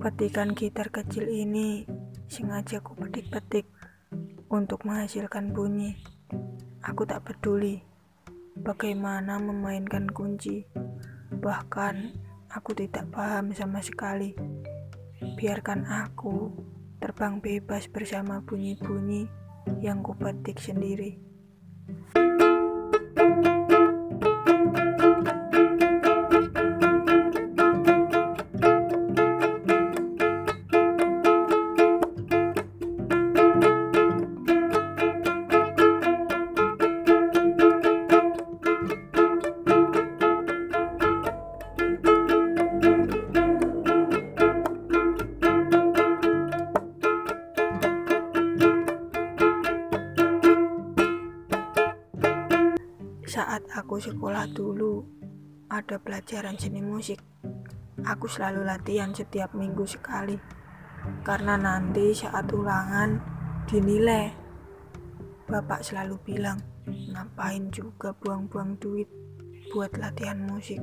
Petikan gitar kecil ini sengaja ku petik-petik untuk menghasilkan bunyi. Aku tak peduli bagaimana memainkan kunci. Bahkan aku tidak paham sama sekali. Biarkan aku terbang bebas bersama bunyi-bunyi yang kupetik sendiri. Saat aku sekolah dulu, ada pelajaran seni musik. Aku selalu latihan setiap minggu sekali. Karena nanti saat ulangan dinilai. Bapak selalu bilang, ngapain juga buang-buang duit buat latihan musik.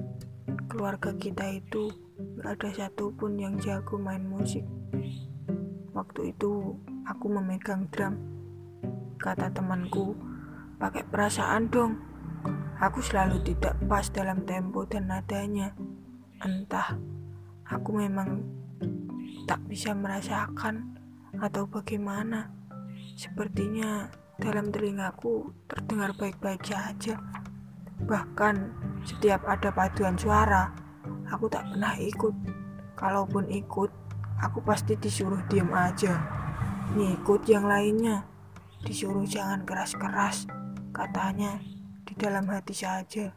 Keluarga kita itu gak ada satupun yang jago main musik. Waktu itu aku memegang drum. Kata temanku, pakai perasaan dong. Aku selalu tidak pas dalam tempo dan nadanya. Entah aku memang tak bisa merasakan atau bagaimana. Sepertinya dalam telingaku terdengar baik-baik saja. Bahkan setiap ada paduan suara, aku tak pernah ikut. Kalaupun ikut, aku pasti disuruh diam aja. Ngikut yang lainnya, disuruh jangan keras-keras. Katanya di dalam hati saja.